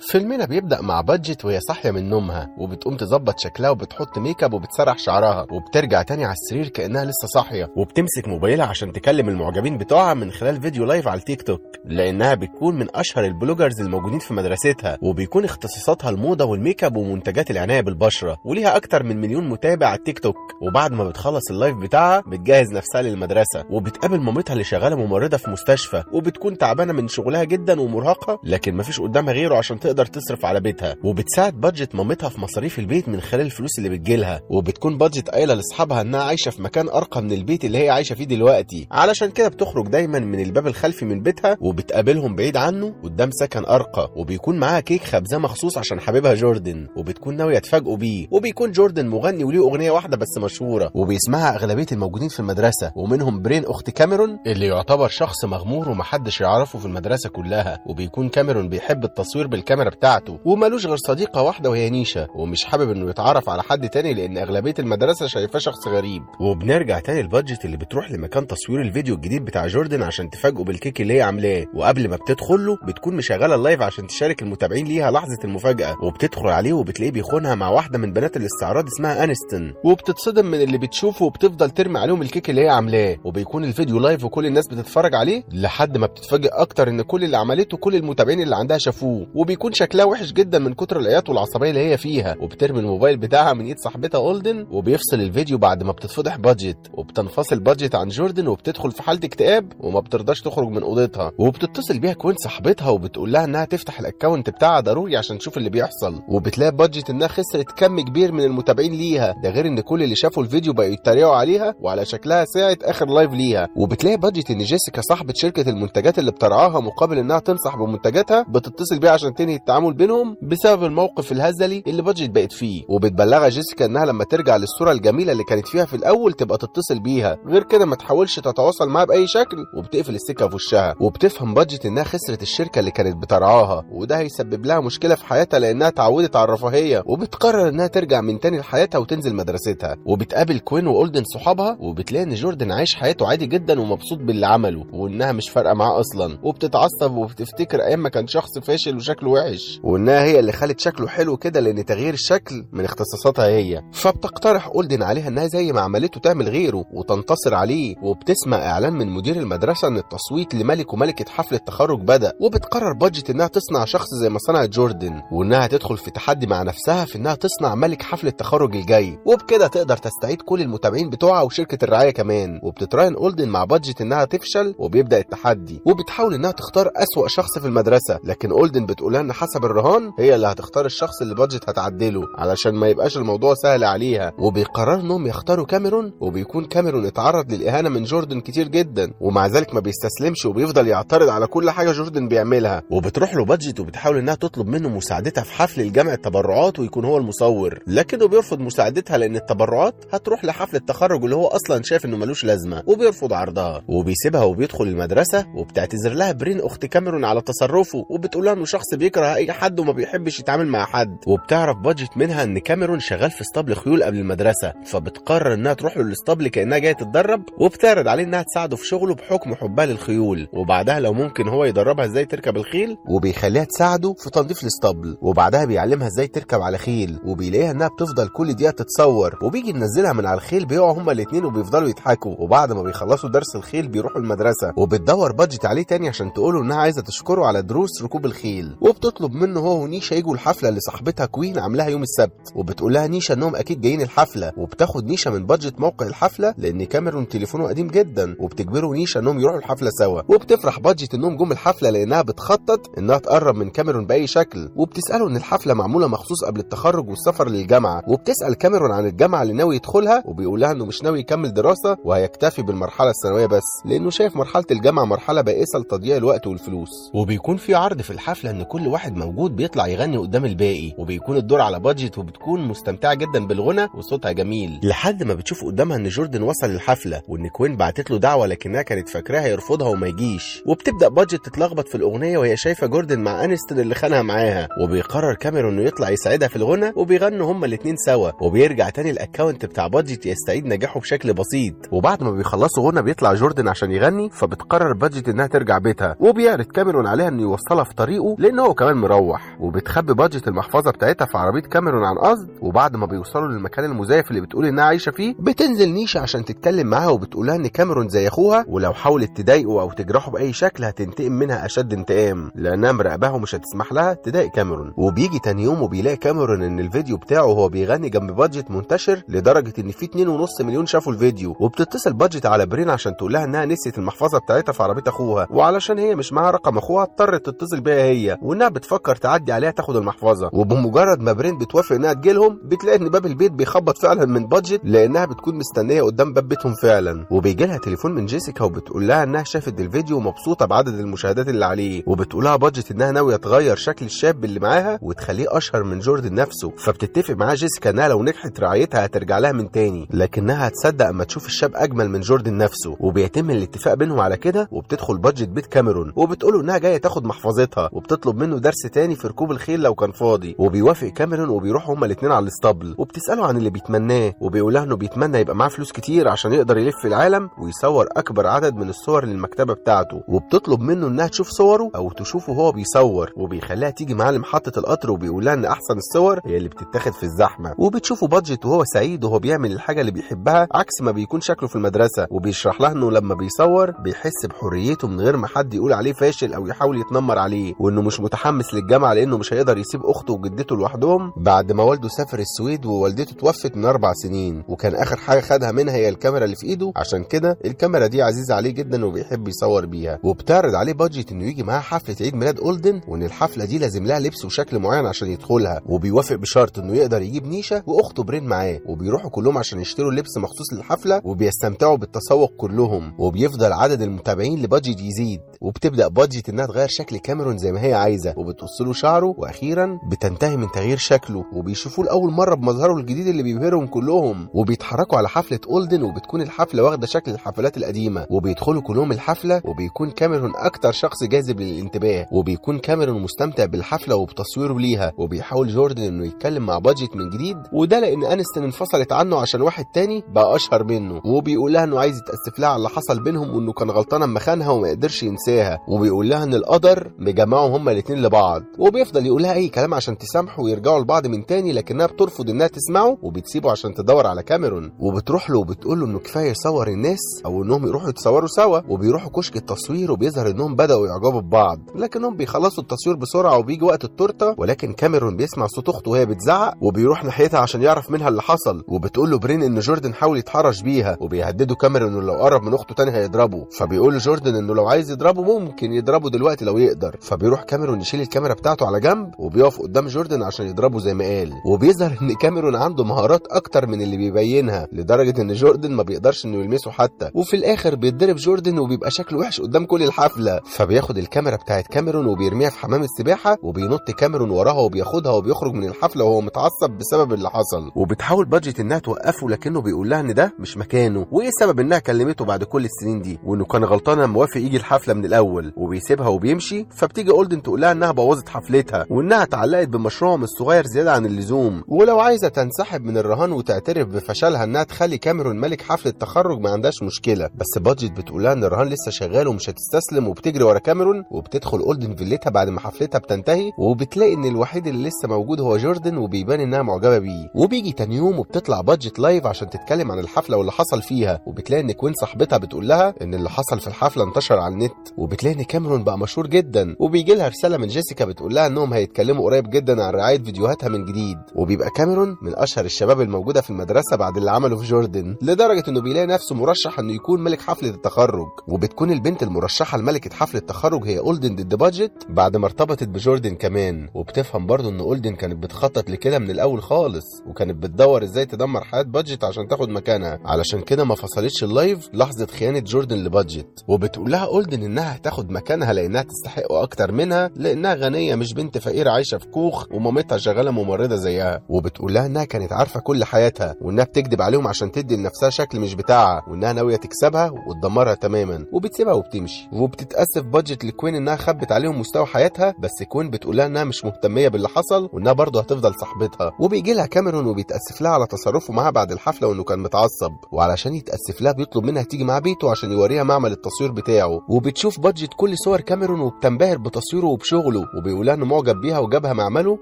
فيلمنا بيبدأ مع بادجيت وهي صاحية من نومها وبتقوم تظبط شكلها وبتحط make up وبتسرح شعرها وبترجع تاني على السرير كأنها لسه صاحية. وبتمسك موبايلها عشان تكلم المعجبين بتوعها من خلال فيديو live على التيك توك لأنها بتكون من أشهر ال bloggers الموجودين في مدرستها وبيكون اختصاصاتها الموضة وال make up ومنتجات العناية بالبشرة وليها أكتر من مليون متابع على التيك توك. وبعد ما بتخلص ال live بتاعها بتجهز نفسها للمدرسة وبتقابل مامتها اللي شغالة ممرضة في مستشفى وبتكون تعبانة من شغلها جدا ومرهقة لكن مفيش قدامها غيره عشان تقدر تصرف على بيتها وبتساعد بادجيت مامتها في مصاريف البيت من خلال الفلوس اللي بتجيلها وبتكون بادجيت قايله لأصحابها إنها عايشة في مكان أرقى من البيت اللي هي عايشة فيه دلوقتي. علشان كده بتخرج دايما من الباب الخلفي من بيتها وبتقابلهم بعيد عنه قدام سكن أرقى وبيكون معاها كيك خبزة مخصوص عشان حبيبها جوردن وبتكون ناوية تفاجئوا بيه. وبيكون جوردن مغني وليه أغنية واحدة بس مشهورة وبيسمعها أغلبية الموجودين في المدرسة ومنهم برين أخت كاميرون اللي يعتبر شخص مغمور ومحدش يعرفه في المدرسة كلها. وبيكون كاميرون بيحب التصوير بالكاميرا بتاعته ومالوش غير صديقة واحدة وهي نيشا ومش حابب إنه يتعرف على حد تاني لأن أغلبية المدرسة شايفاه شخص غريب. وبنرجع تاني لبادجيت اللي بتروح لمكان تصوير الفيديو الجديد بتاع جوردن عشان تفاجئه بالكيك اللي هي عاملاه. وقبل ما بتدخل له بتكون مشغلة ال live عشان تشارك المتابعين ليها لحظة المفاجأة. وبتدخل عليه وبتلاقيه بيخونها مع واحدة من بنات الاستعراض اسمها انستون وبتتصدم من اللي بتشوفه وبتفضل ترمي عليهم الكيك اللي هي عاملاه. وبيكون الفيديو live وكل الناس بتتفرج عليه لحد ما بتتفاجئ أكتر إن كل اللي عملته كل المتابعين اللي عندها شافوه. وبيكون شكلها وحش جدا من كتر العياط والعصبية اللي هي فيها. وبترمي الموبايل بتاعها من إيد صاحبتها أولدن وبيفصل الفيديو بعد ما بتتفضح بادجيت وبتنفصل بادجيت عن جوردن وبتدخل في حالة اكتئاب وما بترضاش تخرج من أوضتها. وبتتصل بيها كوين صاحبتها وبتقول لها إنها تفتح ال account بتاعها ضروري عشان تشوف اللي بيحصل. وبتلاقي بادجيت إنها خسرت كم كبير من المتابعين ليها. ده غير إن كل اللي شافوا الفيديو بقوا يتريقوا عليها وعلى شكلها ساعة آخر live ليها. وبتلاقي بادجيت إن جيسيكا صاحبة شركة المنتجات اللي بترعاها مقابل إنها تنصح بمنتجاتها بتتصل بيها عشان تنهي التعامل بينهم بسبب الموقف الهزلي اللي بادجيت بقت فيه. وبتبلغها جيسيكا إنها لما ترجع للصورة الجميلة اللي كانت فيها في الأول تبقى تتصل بيها. غير كده ما تحاولش تتواصل معاها بأي شكل. وبتقفل السكة في وشها. وبتفهم بادجيت إنها خسرت الشركة اللي كانت بترعاها. وده هيسبب لها مشكلة في حياتها لأنها اتعودت على الرفاهية. وبتقرر إنها ترجع من تاني لحياتها وتنزل مدرستها. وبتقابل كوين وأولدن صحابها. وبتلاقي إن جوردن عايش حياته عادي جدا ومبسوط باللي عمله. وإنها مش فارقة معاه أصلا. وبتتعصب وبتفتكر أيام ما كان شخص فاشل وشكله وحش. وإنها هي اللي خلت شكله حلو كده لأن تغيير الشكل من اختصاصاتها هي. فبتقترح أولدن عليها إنها زي ما عملته تعمل غيره وتنتصر عليه وبتسمع إعلان من مدير المدرسة إن التصويت لملك وملكة حفل التخرج بدأ وبتقرر بادجيت إنها تصنع شخص زي ما صنعت جوردن وإنها تدخل في تحدي مع نفسها في إنها تصنع ملك حفل التخرج الجاي. وبكده تقدر تستعيد كل المتابعين بتوعها وشركة الرعاية كمان. وبتتراهن أولدن مع بادجيت إنها تفشل وبيبدأ التحدي وبتحاول إنها تختار أسوأ شخص في المدرسة. لكن أولدن بتقولها ان حسب الرهان هي اللي هتختار الشخص اللي بادجيت هتعدله علشان ما يبقاش الموضوع سهل عليها. وبيقرروا إنهم يختاروا كاميرون وبيكون كاميرون اتعرض للإهانة من جوردن كتير جدا. ومع ذلك ما بيستسلمش وبيفضل يعترض على كل حاجة جوردن بيعملها. وبتروح له بادجت وبتحاول إنها تطلب منه مساعدتها في حفل لجمع التبرعات ويكون هو المصور. لكنه بيرفض مساعدتها لأن التبرعات هتروح لحفل التخرج اللي هو أصلا شايف إنه ملوش لازمة. وبيرفض عرضها. وبيسيبها وبيدخل المدرسة وبتعتذر لها برين أخت كاميرون على تصرفه وبتقول إنه شخص بيكره أي حد وما بيحبش يتعامل مع حد. وبتعرف بادجت منها إن كاميرون شغال في اسطبل خيول قبل المدرسة فبتقرر إنها تروح له الاسطبل كأنها جاية تتدرب وبتعرض عليه إنها تساعده في شغله بحكم حبها للخيول. وبعدها لو ممكن هو يدربها إزاي تركب الخيل وبيخليها تساعده في تنظيف الاسطبل. وبعدها بيعلمها إزاي تركب على خيل وبيلاقيها إنها بتفضل كل دقيقة تتصور وبيجي ينزلها من على الخيل بيقعوا هما الاثنين وبيفضلوا يضحكوا. وبعد ما بيخلصوا درس الخيل بيروحوا المدرسة. وبتدور بادجت عليه تاني عشان تقوله إنها عايزة تشكره على دروس ركوب الخيل. وبتطلب منه هو ونيشا يجوا الحفلة اللي صاحبتها كوين عاملاها يوم السبت. وبتقول لها نيشا إنهم أكيد جايين الحفلة وبتاخد نيشا من بادجت موقع الحفلة لأن كاميرون تليفونه قديم جدا وبتجبره نيشا إنهم يروحوا الحفلة سوا. وبتفرح بادجت إنهم جم الحفلة لأنها بتخطط إنها تقرب من كاميرون بأي شكل. وبتسأله إن الحفلة معمولة مخصوص قبل التخرج والسفر للجامعة. وبتسأل كاميرون عن الجامعة اللي ناوي يدخلها وبيقول لها إنه مش ناوي يكمل دراسة وهيكتفي بالمرحلة الثانوية بس لأنه شايف مرحلة الجامعة مرحلة بائسة لتضييع الوقت والفلوس. وبيكون في عرض في الحفلة إن كل واحد موجود بيطلع يغني قدام الباقي وبيكون الدور على بادجت وبتكون مستمتعة جدا بالغنى وصوتها جميل. لحد ما بتشوف قدامها إن جوردن وصل الحفلة وإن كوين بعتت له دعوة لكنها كانت فاكراه هيرفضها وما يجيش. وبتبدأ بادجت تتلخبط في الأغنية وهي شايفة جوردن مع انستون اللي خانها معاها. وبيقرر كاميرون إنه يطلع يساعدها في الغنى وبيغنوا هما الاثنين سوا. وبيرجع تاني ال account بتاع بادجت يستعيد نجاحه بشكل بسيط. وبعد ما بيخلصوا غنى بيطلع جوردن عشان يغني فبتقرر بادجت إنها ترجع بيتها. وبيعرض كاميرون عليها إنه يوصلها في طريقه لأن هو كمان مروح وبتخبي بادجت المحفظة بتاعتها في عربية كاميرون عن قصد وبعد ما بيوصلوا للمكان المزيف اللي بتقول إنها عايشة فيه بتنزل نيشا عشان تتكلم معاها وبتقولها إن كاميرون زي أخوها ولو حاولت تضايقه أو تجرحه بأي شكل هتنتقم منها أشد انتقام لأنها مراقباها ومش هتسمح لها تضايق كاميرون. وبيجي تاني يوم وبيلاقي كاميرون إن الفيديو بتاعه وهو بيغني جنب بادجت منتشر لدرجة إن في 2.5 مليون شافوا الفيديو وبتتصل بادجت على برين عشان تقول لها إنها نسيت المحفظة بتاعتها في عربية أخوها. وعلشان هي مش معاها رقم أخوها اضطرت تتصل بيها هي وإنها بتفكر تعدي عليها تاخد المحفظة. وبمجرد ما برين بتوافق انها تجيلهم بتلاقي ان باب البيت بيخبط فعلا من بادجت لانها بتكون مستنية قدام باب بيتهم فعلا. وبيجي لها تليفون من جيسيكا وبتقول لها انها شافت الفيديو ومبسوطة بعدد المشاهدات اللي عليه. وبتقول لها بادجت انها ناوية تغير شكل الشاب اللي معاها وتخليه أشهر من جوردن نفسه. فبتتفق معاها جيسيكا انها لو نجحت رعايتها هترجع لها من تاني لكنها هتصدق أما تشوف الشاب أجمل من جوردن نفسه. وبيتم الاتفاق بينهم على كده وبتدخل بادجت بيت كاميرون. وبتقوله إنها جاية تاخد محفظتها. وبتطلب منه درس تاني في ركوب الخيل لو كان فاضي. وبيوافق كاميرون وبيروحوا هما الاثنين على الاسطبل. وبتسأله عن اللي بيتمناه. وبيقول إنه بيتمنى يبقى معاه فلوس كتير عشان يقدر يلف العالم ويصور أكبر عدد من الصور للمكتبة بتاعته. وبتطلب منه إنها تشوف صوره أو تشوفه وهو بيصور. وبيخليها تيجي معاه لمحطة القطر وبيقول إن أحسن الصور هي اللي بتتاخد في الزحمة. وبتشوفه بادجت وهو سعيد وهو بيعمل الحاجة اللي بيحبها عكس ما بيكون شكله في المدرسة. وبيشرح لها إنه لما بيصور بيحس بحريته من غير ما حد يقول عليه فاشل أو يحاول يتنمر عليه. وإنه مش متحمس للجامعه لأنه مش هيقدر يسيب أخته وجدته لوحدهم بعد ما والده سافر السويد ووالدته توفت من أربع سنين. وكان آخر حاجة خدها منها هي الكاميرا اللي في إيده. عشان كده الكاميرا دي عزيزه عليه جدا وبيحب يصور بيها. وبتعرض عليه بادجت إنه يجي معاها حفلة عيد ميلاد أولدن وإن الحفلة دي لازم لها لبس وشكل معين عشان يدخلها. وبيوافق بشرط إنه يقدر يجيب نيشا وأخته برين معاه. وبيروحوا كلهم عشان يشتروا لبس مخصوص للحفلة وبيستمتعوا بالتسوق كلهم. وبيفضل عدد المتابعين لبادجت يزيد. وبتبدأ بادجت إنها تغير شكل كاميرون زي ما هي عايزة وبتقص له شعره وأخيرا بتنتهي من تغيير شكله وبيشوفوه لأول مرة بمظهره الجديد اللي بيبهرهم كلهم. وبيتحركوا على حفلة اولدن وبتكون الحفلة واخدة شكل الحفلات القديمة. وبيدخلوا كلهم الحفلة وبيكون كاميرون أكتر شخص جاذب للانتباه. وبيكون كاميرون مستمتع بالحفلة وبتصويره ليها. وبيحاول جوردن إنه يتكلم مع بادجت من جديد. وده لأن انستن انفصلت عنه عشان واحد تاني بقى أشهر منه. وبيقول لها إنه عايز يتأسف لها على اللي حصل بينهم وإنه كان غلطان اما خانها وما قدرش ينساها وبيقول لها إن القدر مجمعهم هما الاثنين لبعض. وبيفضل يقول لها أي كلام عشان تسامحه ويرجعوا لبعض من تاني لكنها بترفض إنها تسمعه وبتسيبه عشان تدور على كاميرون. وبتروح له وبتقول له إنه كفاية يصور الناس أو إنهم يروحوا يتصوروا سوا. وبيروحوا كشك التصوير وبيظهر إنهم بدأوا يعجبوا ببعض. لكنهم بيخلصوا التصوير بسرعة وبيجي وقت التورتة ولكن كاميرون بيسمع صوت أخته وهي بتزعق وبيروح ناحيتها عشان يعرف منها اللي حصل. وبتقول له برين إن جوردن حاول يتحرش بيها وبيهددوا كاميرون إنه لو قرب من أخته تاني هيضربه. فبيقول جوردن إنه لو عايز يضربه ممكن يضربه دلوقتي لو يقدر. فبيروح كاميرون يشيل الكاميرا بتاعته على جنب وبيقف قدام جوردن عشان يضربه زي ما قال. وبيظهر إن كاميرون عنده مهارات أكتر من اللي بيبينها لدرجة إن جوردن ما بيقدرش إنه يلمسه حتى. وفي الآخر بيتضرب جوردن وبيبقى شكله وحش قدام كل الحفلة. فبياخد الكاميرا بتاعت كاميرون وبيرميها في حمام السباحة وبينط كاميرون وراها وبياخدها وبيخرج من الحفلة وهو متعصب بسبب اللي حصل. وبتحاول بادجت إنها توقفه لكنه بيقول لها إن ده مش مكانه. وإيه السبب إنها كلمته بعد كل السنين دي؟ وإنه كان غلطان لما وافق يجي الحفلة من الأول وبيسيبها وبيمشي فبتيجي أولدن تقول لها إنها بوظت حفلتها وإنها اتعلقت بمشروعهم الصغير زيادة عن اللزوم. ولو عايزة تنسحب من الرهان وتعترف بفشلها إنها تخلي كاميرون ملك حفلة تخرج ما عندهاش مشكلة. بس بادجت بتقول لها إن الرهان لسه شغال ومش هتستسلم وبتجري ورا كاميرون وبتدخل أولدن فيلتها بعد ما حفلتها بتنتهي وبتلاقي إن الوحيد اللي لسه موجود هو جوردن وبيبان إنها معجبة بيه. وبيجي تاني يوم وبتطلع بادجت live عشان تتكلم عن الحفلة واللي حصل فيها وبتلاقي إن كوين صاحبتها بتقول لها إن اللي حصل في الحفلة انتشر على النت. وبتلاقي إن كاميرون بقى مشهور جدا وبيجي لها رسالة من جيسيكا بتقول لها إنهم هيتكلموا قريب جدا عن رعاية فيديوهاتها من جديد. وبيبقى كاميرون من أشهر الشباب الموجودة في المدرسة بعد اللي عمله في جوردن لدرجة إنه بيلاقي نفسه مرشح إنه يكون ملك حفلة التخرج. وبتكون البنت المرشحة لملكة حفلة التخرج هي أولدن ضد بادجت بعد ما ارتبطت بجوردن كمان. وبتفهم برضه ان أولدن كانت بتخطط لكده من الأول خالص وكانت بتدور إزاي تدمر حياة بادجت عشان تاخد مكانها. علشان كده ما فصلتش ال live لحظة خيانة جوردن لبادجت. وبتقول لها أولدن إنها هتاخد مكانها لأنها تستحقه أكتر منها لأنها غنية مش بنت فقيرة عايشة في كوخ ومامتها شغالة ممرضة زيها. وبتقول لها إنها كانت عارفة كل حياتها وإنها بتكذب عليهم عشان تدي لنفسها شكل مش بتاعها وإنها ناوية تكسبها وتدمرها تماما. وبتسيبها وبتمشي. وبتتأسف بادجت لكوين إنها خبت عليهم مستوى حياتها بس كوين بتقول لها إنها مش مهتمية باللي حصل وإنها برضه هتفضل صاحبتها. وبيجي لها كاميرون وبيتأسف لها على تصرفه معاها بعد الحفلة وإنه كان متعصب. وعلشان يتأسف لها بيطلب منها تيجي معاه بيته عشان يوريها معمل التصوير بتاعه. وبتشوف بادجت كل صور كاميرون وبتنبهر بتصويره وبشغله وبيقولها إنه معجب بيها وجابها معمله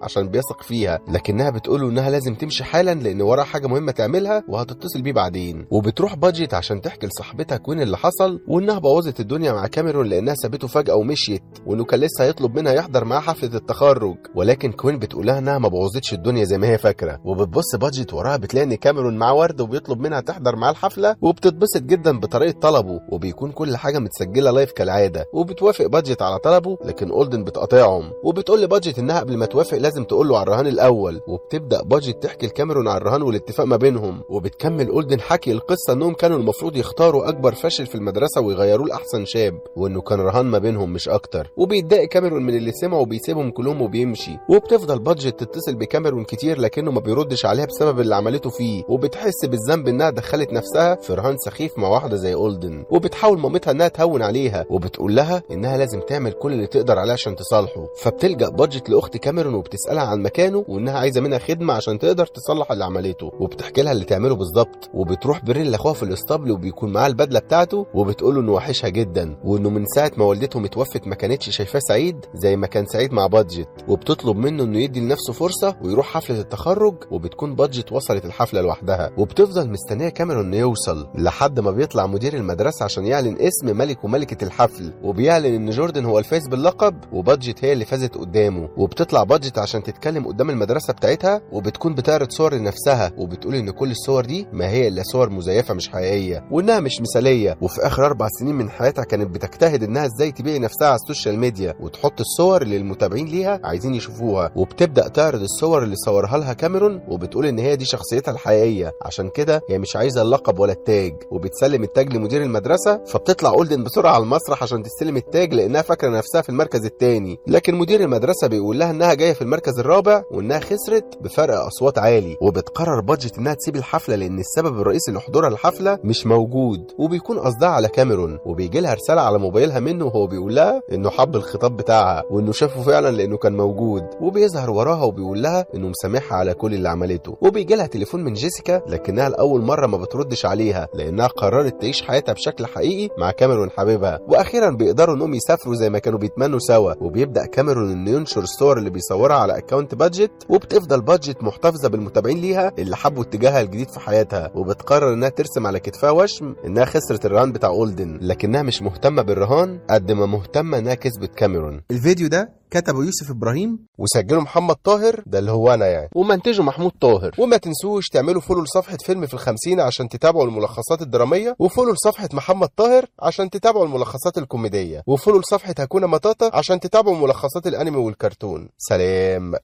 عشان بيثق فيها لكنها بتقوله إنها لازم تمشي حالا لأن وراها حاجة مهمة تعملها وهتتصل بيه بعدين. وبتروح بادجت عشان تحكي لصاحبتها كوين اللي حصل وإنها بوظت الدنيا مع كاميرون لأنها سابته فجأة ومشيت وإنه كان لسه هيطلب منها يحضر معاها حفلة التخرج. ولكن كوين بتقولها إنها ما بوظتش الدنيا زي ما هي فاكرة. وبتبص بادجت وراها بتلاقي إن كاميرون معاه ورد وبيطلب منها تحضر معاه الحفلة وبتتبسط جدا بطريقة طلبه وبيكون كل حاجة متسجلة live كالعادة. وبتوافق بادجت على طلبه لكن أولدن بتقاطعهم. وبتقول لبادجت إنها قبل ما توافق لازم تقول له على الرهان الأول. وبتبدأ بادجت تحكي لكاميرون على الرهان والاتفاق ما بينهم. وبتكمل أولدن حكي القصة إنهم كانوا المفروض يختاروا أكبر فاشل في المدرسة ويغيروه لأحسن شاب وإنه كان رهان ما بينهم مش أكتر. وبيتضايق كاميرون من اللي سمعه وبيسيبهم كلهم وبيمشي. وبتفضل بادجت تتصل بكاميرون كتير لكنه ما بيردش عليها بسبب اللي عملته فيه. وبتحس بالذنب إنها دخلت نفسها في رهان سخيف مع واحدة زي أولدن. وبتحاول مامتها إنها تهون عليها. وبتقول لها إنها لازم تعمل كل اللي تقدر عليه عشان تصالحه. فبتلجأ بادجت لأخت كاميرون وبتسألها عن مكانه وإنها عايزة منها خدمة عشان تقدر تصلح اللي عملته. وبتحكي لها اللي تعمله بالظبط. وبتروح بريل لأخوها في الاسطبل وبيكون معاه البدلة بتاعته وبتقول له إنه وحشها جدا. وإنه من ساعة ما والدته ما توفت ما كانتش شايفاه سعيد زي ما كان سعيد مع بادجت وبتطلب منه إنه يدي لنفسه فرصة ويروح حفلة التخرج وبتكون بادجت وصلت الحفلة لوحدها. وبتفضل مستنية كاميرون إنه يوصل لحد ما بيطلع مدير المدرسة عشان يعلن اسم ملك وملكة الحفل وبيعلن إن جوردن هو الفايز باللقب وبادجت هي اللي فازت قدامه. وبتطلع بادجت عشان تتكلم قدام المدرسة بتاعتها وبتكون بتعرض صور لنفسها. وبتقول إن كل الصور دي ما هي إلا صور مزيفة مش حقيقية وإنها مش مثالية. وفي آخر أربع سنين من حياتها كانت بتجتهد إنها إزاي تبيع نفسها على ال social media. وتحط الصور اللي المتابعين ليها عايزين يشوفوها. وبتبدأ تعرض الصور اللي صورها لها كاميرون وبتقول إن هي دي شخصيتها الحقيقية. عشان كده هي مش عايزة اللقب ولا التاج. وبتسلم التاج لمدير المدرسة فبتطلع أولدن بسرعة على المسرح عشان تستلم التاج لأنها فاكرة نفسها في المركز الثاني لكن مدير المدرسة بيقول لها إنها جاية في المركز الرابع وإنها خسرت بفرق أصوات عالي وبتقرر بادجت إنها تسيب الحفلة لأن السبب الرئيسي لحضورها الحفلة مش موجود. وبيكون قصدها على كاميرون وبيجي لها رسالة على موبايلها منه وهو بيقول لها إنه حب الخطاب بتاعها وإنه شافه فعلا لأنه كان موجود. وبيظهر وراها وبيقول لها إنه مسامحها على كل اللي عملته. وبيجي لها تليفون من جيسيكا لكنها لأول مرة ما بتردش عليها لأنها قررت تعيش حياتها بشكل حقيقي مع كاميرون حبيبها. وأخيرا بيقدروا إنهم يسافروا زي ما كانوا بيتمنوا سوا. وبيبدأ كاميرون إنه ينشر الصور اللي بيصورها على account بادجت وبتفضل بادجت محتفظة بالمتابعين ليها اللي حبوا اتجاهها الجديد في حياتها. وبتقرر إنها ترسم على كتفها وشم إنها خسرت الرهان بتاع اولدن لكنها مش مهتمة بالرهان قد ما مهتمة إنها كسبت كاميرون. الفيديو ده كتبه يوسف إبراهيم. وسجله محمد طاهر ده اللي هو أنا يعني. ومنتجه محمود طاهر. وما تنسوش تعملوا فولو لصفحة فيلم في الخمسين عشان تتابعوا الملخصات الدرامية وفولو لصفحة محمد طاهر عشان تتابعوا الملخصات الكوميدية. وفولو لصفحه هكونا مطاطا عشان تتابعوا ملخصات الأنمي والكرتون. سلام.